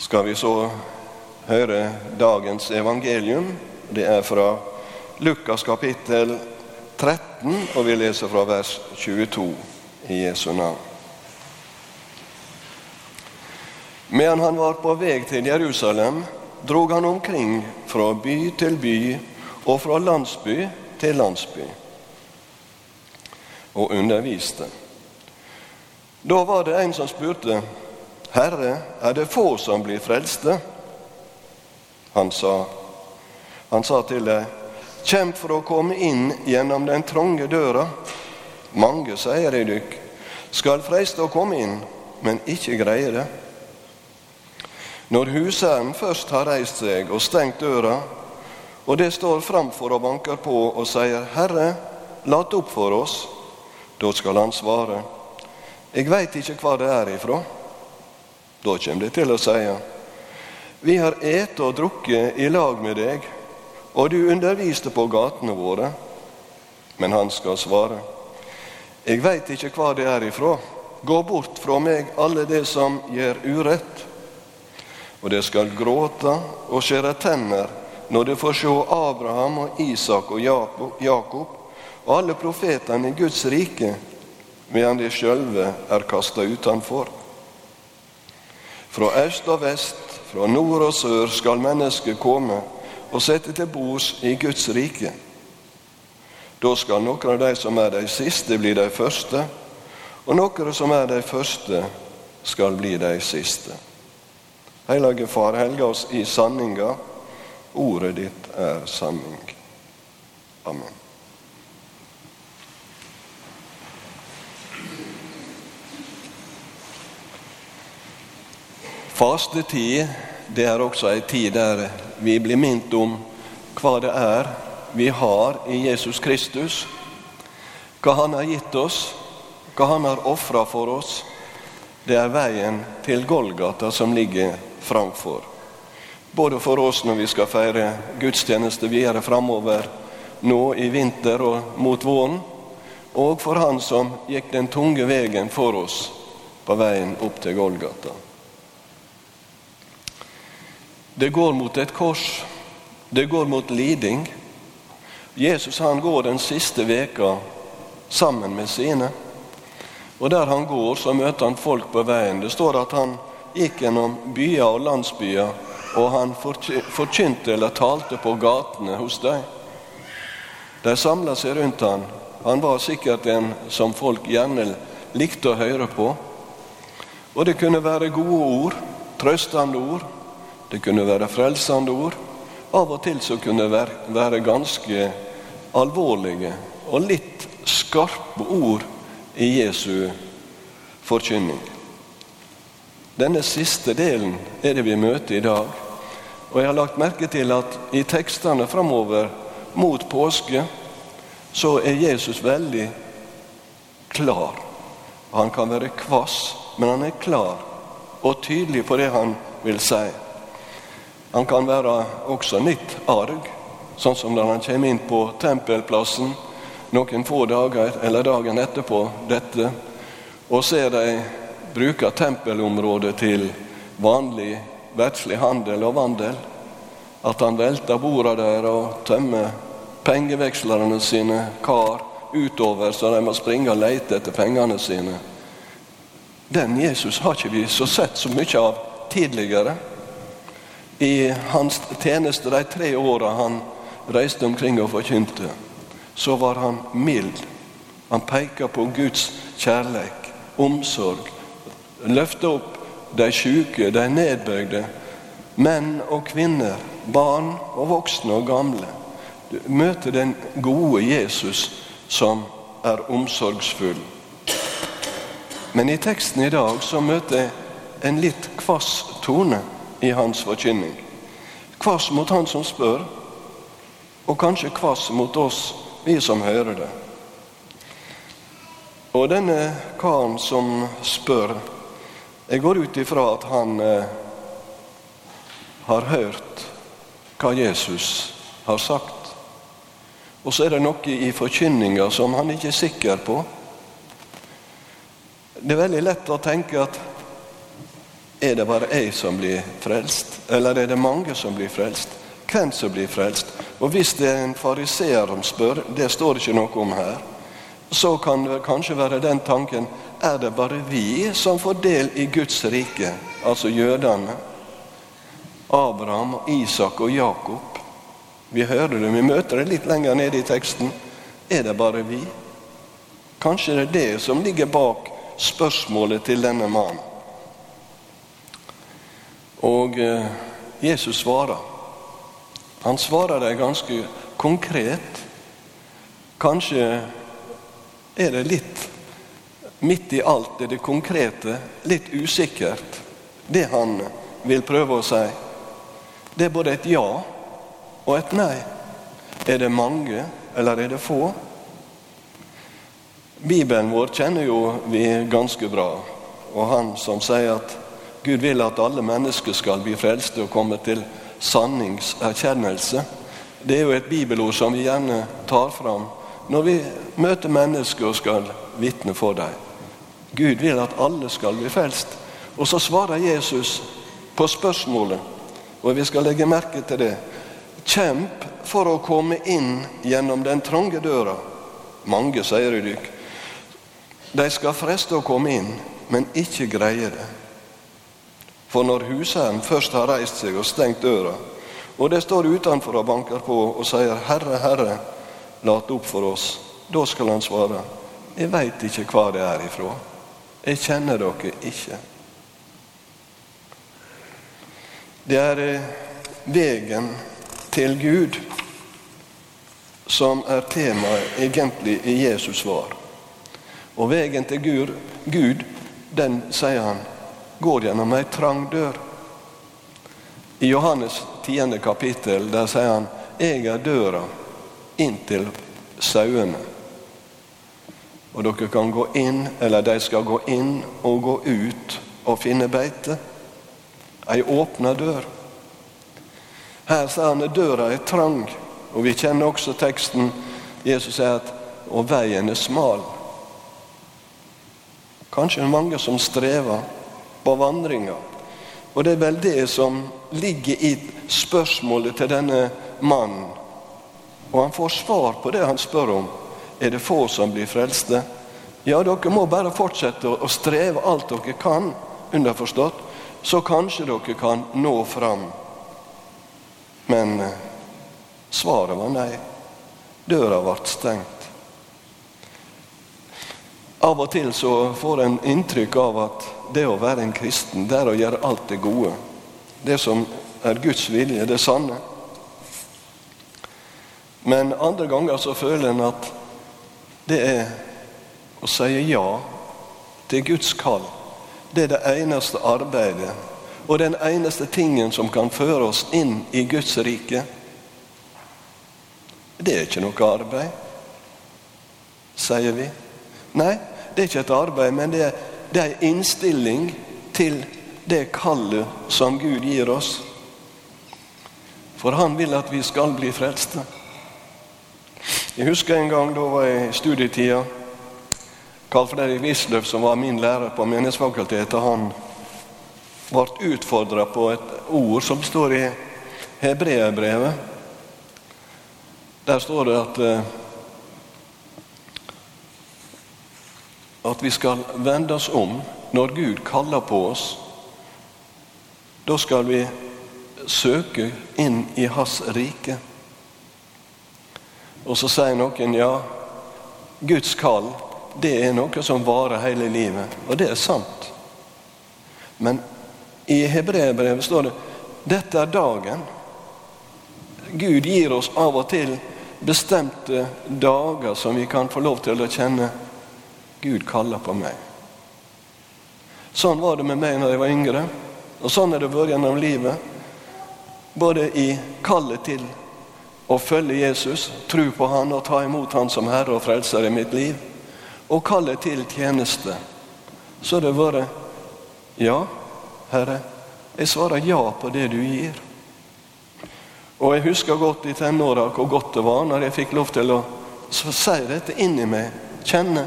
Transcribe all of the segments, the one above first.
skal vi så høre dagens evangelium. Det er fra Lukas kapittel 13, og vi leser fra vers 22 i Jesu navn. Medan han var på vei til Jerusalem, drog han omkring fra by til by og fra landsby til landsby og underviste. Da var det en som spurte, 'Herre, er det få som blir frelste?' Han sa, han sa til dem, 'Kjemp for å komme inn gjennom den trange døra.' Mange, sier jeg dykk, skal freiste å komme inn, men ikke greie det. Når husherren først har reist seg og stengt døra, og det står framfor og banker på og sier, 'Herre, lat opp for oss', da skal han svare, 'Jeg veit ikke hva det er ifra'. Da kommer de til å si, 'Vi har ete og drukket i lag med deg, og du underviste på gatene våre'. Men han skal svare, 'Jeg veit ikke hva det er ifra'. Gå bort fra meg, alle det som gjør urett. Og det skal gråte og skjære tenner når det får se Abraham og Isak og Jakob og alle profetene i Guds rike, medan de sjølve er kasta utenfor. Fra øst og vest, fra nord og sør skal mennesket komme og sette til bords i Guds rike. Da skal noen av de som er de siste, bli de første, og noen som er de første, skal bli de siste. Hellige Far, helge oss i sanninga. Ordet ditt er sanning. Amen. Fastetid det er også ei tid der vi blir minnet om hva det er vi har i Jesus Kristus, hva Han har gitt oss, hva Han har ofra for oss. Det er veien til Golgata som ligger framfor. Både for oss når vi skal feire gudstjeneste videre framover nå i vinter og mot våren, og for Han som gikk den tunge veien for oss på veien opp til Golgata. Det går mot et kors. Det går mot liding. Jesus han går den siste veka sammen med sine. Og Der han går, så møter han folk på veien. Det står at han gikk gjennom byer og landsbyer, og han forkynte eller talte på gatene hos dem. De samla seg rundt han. Han var sikkert en som folk gjerne likte å høre på. Og det kunne være gode ord, trøstende ord, det kunne være frelsende ord. Av og til så kunne det være ganske alvorlige og litt skarpe ord i Jesu forkynning. Denne siste delen er det vi møter i dag. Og jeg har lagt merke til at i tekstene framover mot påske så er Jesus veldig klar. Han kan være kvass, men han er klar og tydelig på det han vil si. Han kan være også nytt arg, sånn som når han kommer inn på tempelplassen noen få dager eller dagen etterpå dette, og ser de bruker tempelområdet til vanlig verdslig handel og vandel. At han velter borda der og tømmer pengevekslerne sine kar utover, så de må springe og lete etter pengene sine. Den Jesus har ikke vi så sett så mye av tidligere i hans tjeneste de tre åra han reiste omkring og forkynte, så var han mild. Han peka på Guds kjærleik, omsorg. Løfta opp de sjuke, de nedbøyde. Menn og kvinner, barn og voksne og gamle. Du møter den gode Jesus som er omsorgsfull. Men i teksten i dag så møter jeg en litt kvass tone i hans forkynning. Kvass mot han som spør, og kanskje kvass mot oss, vi som hører det. Og denne karen som spør, jeg går ut ifra at han eh, har hørt hva Jesus har sagt. Og så er det noe i forkynninga som han ikke er sikker på. Det er veldig lett å tenke at er det bare jeg som blir frelst, eller er det mange som blir frelst? Hvem som blir frelst? Og Hvis det er en fariseer som spør, det står ikke noe om her, så kan det kanskje være den tanken er det bare vi som får del i Guds rike, altså jødene? Abraham, Isak og Jakob. Vi hører det, vi møter det litt lenger nede i teksten. Er det bare vi? Kanskje det er det som ligger bak spørsmålet til denne mannen. Og eh, Jesus svarer. Han svarer det ganske konkret. Kanskje er det litt midt i alt det, det konkrete, litt usikkert, det han vil prøve å si. Det er både et ja og et nei. Er det mange, eller er det få? Bibelen vår kjenner jo vi ganske bra. Og han som sier at Gud vil at alle mennesker skal bli frelste og komme til sanningserkjennelse. Det er jo et bibelord som vi gjerne tar fram når vi møter mennesker og skal vitne for dem. Gud vil at alle skal bli frelst. Og så svarer Jesus på spørsmålet, og vi skal legge merke til det. Kjemp for å komme inn gjennom den trange døra. Mange, sier Dyk. De skal freste å komme inn, men ikke greie det. For når husherren først har reist seg og stengt døra, og det står utenfor og banker på og sier 'Herre, Herre, lat opp for oss', da skal han svare 'Jeg veit ikke hva det er ifra'. Jeg kjenner dere ikke. Det er eh, vegen til Gud som er temaet egentlig i Jesus svar. Og vegen til Gud, Gud den, sier han, går gjennom ei trang dør. I Johannes 10. kapittel der sier han 'Jeg er døra inn til sauene'. Og dere kan gå inn, eller de skal gå inn og gå ut og finne beite. Ei åpna dør. Her sier han at døra er trang, og vi kjenner også teksten. Jesus sier at 'og veien er smal'. Kanskje mange som strever på vandringa. Og det er vel det som ligger i spørsmålet til denne mannen. Og han får svar på det han spør om. Er det få som blir frelste? Ja, dere må bare fortsette å streve alt dere kan, underforstått, så kanskje dere kan nå fram. Men eh, svaret var nei. Døra ble stengt. Av og til så får en inntrykk av at det å være en kristen, det er å gjøre alt det gode. Det som er Guds vilje, det sanne. Men andre ganger så føler en at det er å si ja til Guds kall. Det er det eneste arbeidet og den eneste tingen som kan føre oss inn i Guds rike. Det er ikke noe arbeid, sier vi. Nei, det er ikke et arbeid, men det er, det er en innstilling til det kallet som Gud gir oss. For han vil at vi skal bli frelste. Jeg husker en gang da var jeg i studietida. Karl Fredrik Wisløff, som var min lærer på Menighetsfakultetet, han ble utfordra på et ord som står i Hebreerbrevet. Der står det at at vi skal vende oss om når Gud kaller på oss. Da skal vi søke inn i Hans rike. Og så sier noen ja, Guds kall det er noe som varer hele livet. Og det er sant. Men i hebreerbrevet står det dette er dagen. Gud gir oss av og til bestemte dager som vi kan få lov til å kjenne Gud kaller på meg. Sånn var det med meg når jeg var yngre, og sånn er det vært gjennom livet. Både i kallet til å følge Jesus, tro på Han og ta imot Han som Herre og Frelser i mitt liv, og kallet til tjeneste. Så har det vært Ja, Herre, jeg svarer ja på det du gir. Og jeg husker godt i tenåra hvor godt det var når jeg fikk lov til å si dette inni meg, kjenne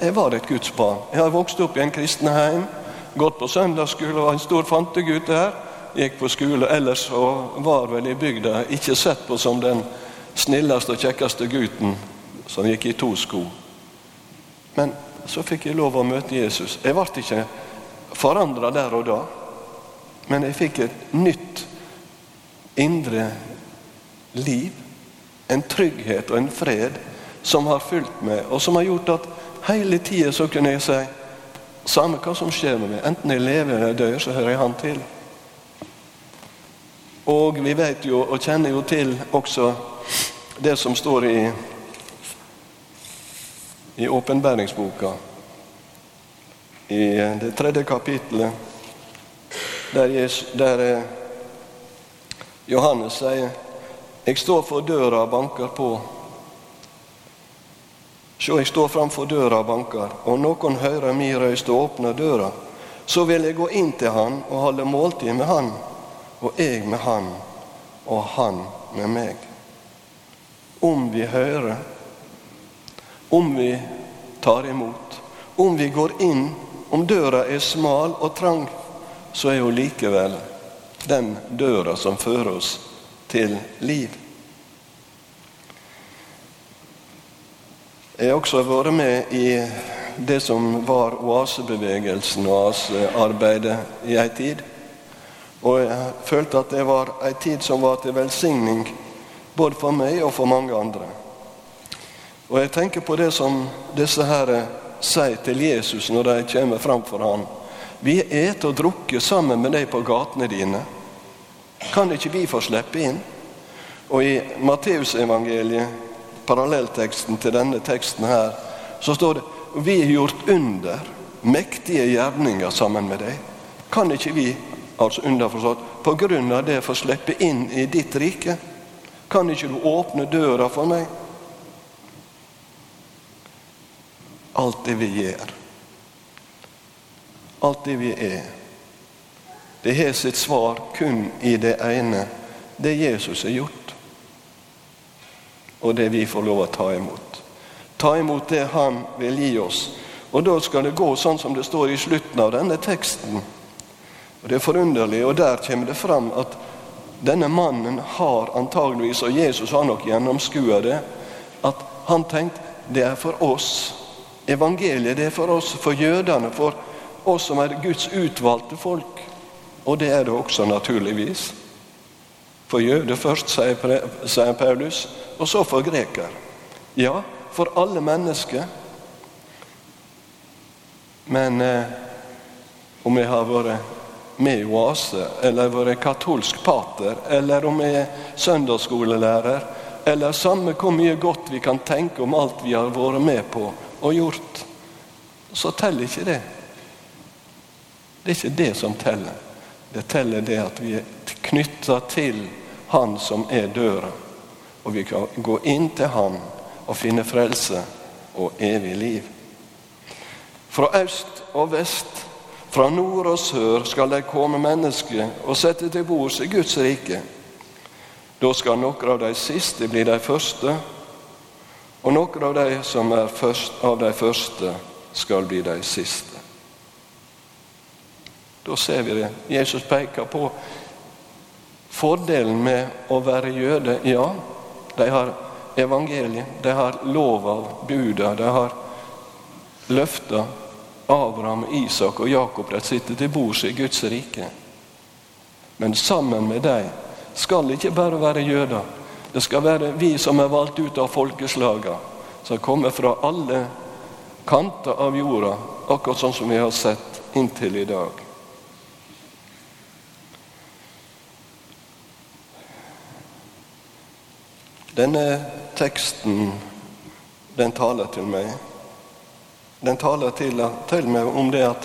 jeg var et Guds barn. Jeg har vokst opp i en kristen heim. gått på søndagsskole var en stor fantegutt der. Gikk på skole. Ellers og var vel i bygda ikke sett på som den snilleste og kjekkeste gutten som gikk i to sko. Men så fikk jeg lov å møte Jesus. Jeg ble ikke forandra der og da, men jeg fikk et nytt indre liv. En trygghet og en fred som har fulgt meg, og som har gjort at hele tida så kunne jeg si samme hva som skjer med meg, enten jeg lever eller dør, så hører jeg Han til. Og vi vet jo, og kjenner jo til også det som står i i åpenbæringsboka, i det tredje kapitlet, der, Jesus, der eh, Johannes sier jeg står for døra og banker på. Sjå, jeg står framfor døra og banker, og noen hører mi røyst og åpner døra. Så vil jeg gå inn til han og holde måltid med han, og jeg med han, og han med meg. Om vi hører, om vi tar imot, om vi går inn, om døra er smal og trang, så er jo likevel den døra som fører oss til liv. Jeg har også vært med i det som var oasebevegelsen og oasearbeidet i ei tid. Og jeg følte at det var ei tid som var til velsigning både for meg og for mange andre. Og jeg tenker på det som disse her sier til Jesus når de kommer fram for ham. Vi et og drukker sammen med deg på gatene dine. Kan ikke vi få slippe inn? Og i Matteusevangeliet parallellteksten til denne teksten her, så står det vi er gjort under, mektige gjerninger sammen med deg. Kan ikke vi, altså underforstått, på grunn av det få slippe inn i ditt rike? Kan ikke du åpne døra for meg? Alt det vi gjør, alt det vi er, det har sitt svar kun i det ene, det Jesus har gjort og det vi får lov å ta imot. Ta imot det Han vil gi oss. Og da skal det gå sånn som det står i slutten av denne teksten. Og Det er forunderlig, og der kommer det fram at denne mannen har antageligvis, og Jesus har nok gjennomskua det, at han tenkte det er for oss. Evangeliet det er for oss, for jødene, for oss som er Guds utvalgte folk. Og det er det også, naturligvis. For jøder først, sier Paulus, og så for greker. Ja, for alle mennesker. Men eh, om jeg har vært med i Oase, eller vært katolsk pater, eller om jeg er søndagsskolelærer, eller samme hvor mye godt vi kan tenke om alt vi har vært med på og gjort, så teller ikke det. Det er ikke det som teller. Det teller det at vi er knytta til Han som er døra og vi kan gå inn til Han og finne frelse og evig liv. Fra øst og vest, fra nord og sør skal de komme mennesker og sette til bords i Guds rike. Da skal noen av de siste bli de første, og noen av de som er først av de første, skal bli de siste. Da ser vi det. Jesus peker på fordelen med å være jøde. Ja, de har evangeliet, de har lov av buda, de har løfta Abraham, Isak og Jakob de sitter til bords i Guds rike. Men sammen med dem skal det ikke bare være jøder. Det skal være vi som er valgt ut av folkeslagene, som kommer fra alle kanter av jorda, akkurat sånn som vi har sett inntil i dag. Denne teksten, den taler til meg. Den taler til, til meg om det at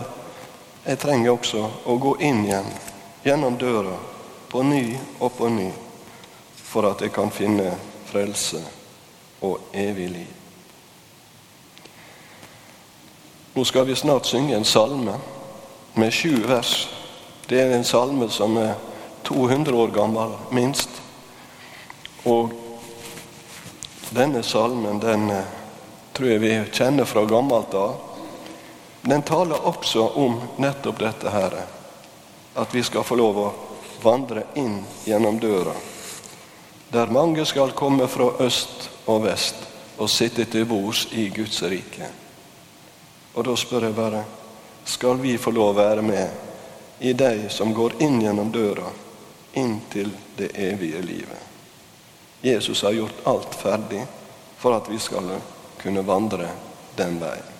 jeg trenger også å gå inn igjen gjennom døra på ny og på ny for at jeg kan finne frelse og evig liv. Nå skal vi snart synge en salme med sju vers. Det er en salme som er 200 år gammel, minst. Og denne salmen den eh, tror jeg vi kjenner fra gammelt av. den taler også om nettopp dette her, at vi skal få lov å vandre inn gjennom døra, der mange skal komme fra øst og vest og sitte til bords i Guds rike. Og da spør jeg bare skal vi få lov å være med i de som går inn gjennom døra, inn til det evige livet. Jesus har gjort alt ferdig for at vi skal kunne vandre den veien.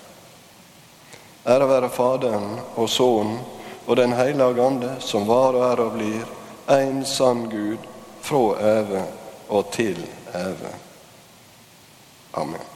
Ære være Faderen og Sønnen og Den hellige ande, som var og er og blir en sann Gud fra evig og til evig. Amen.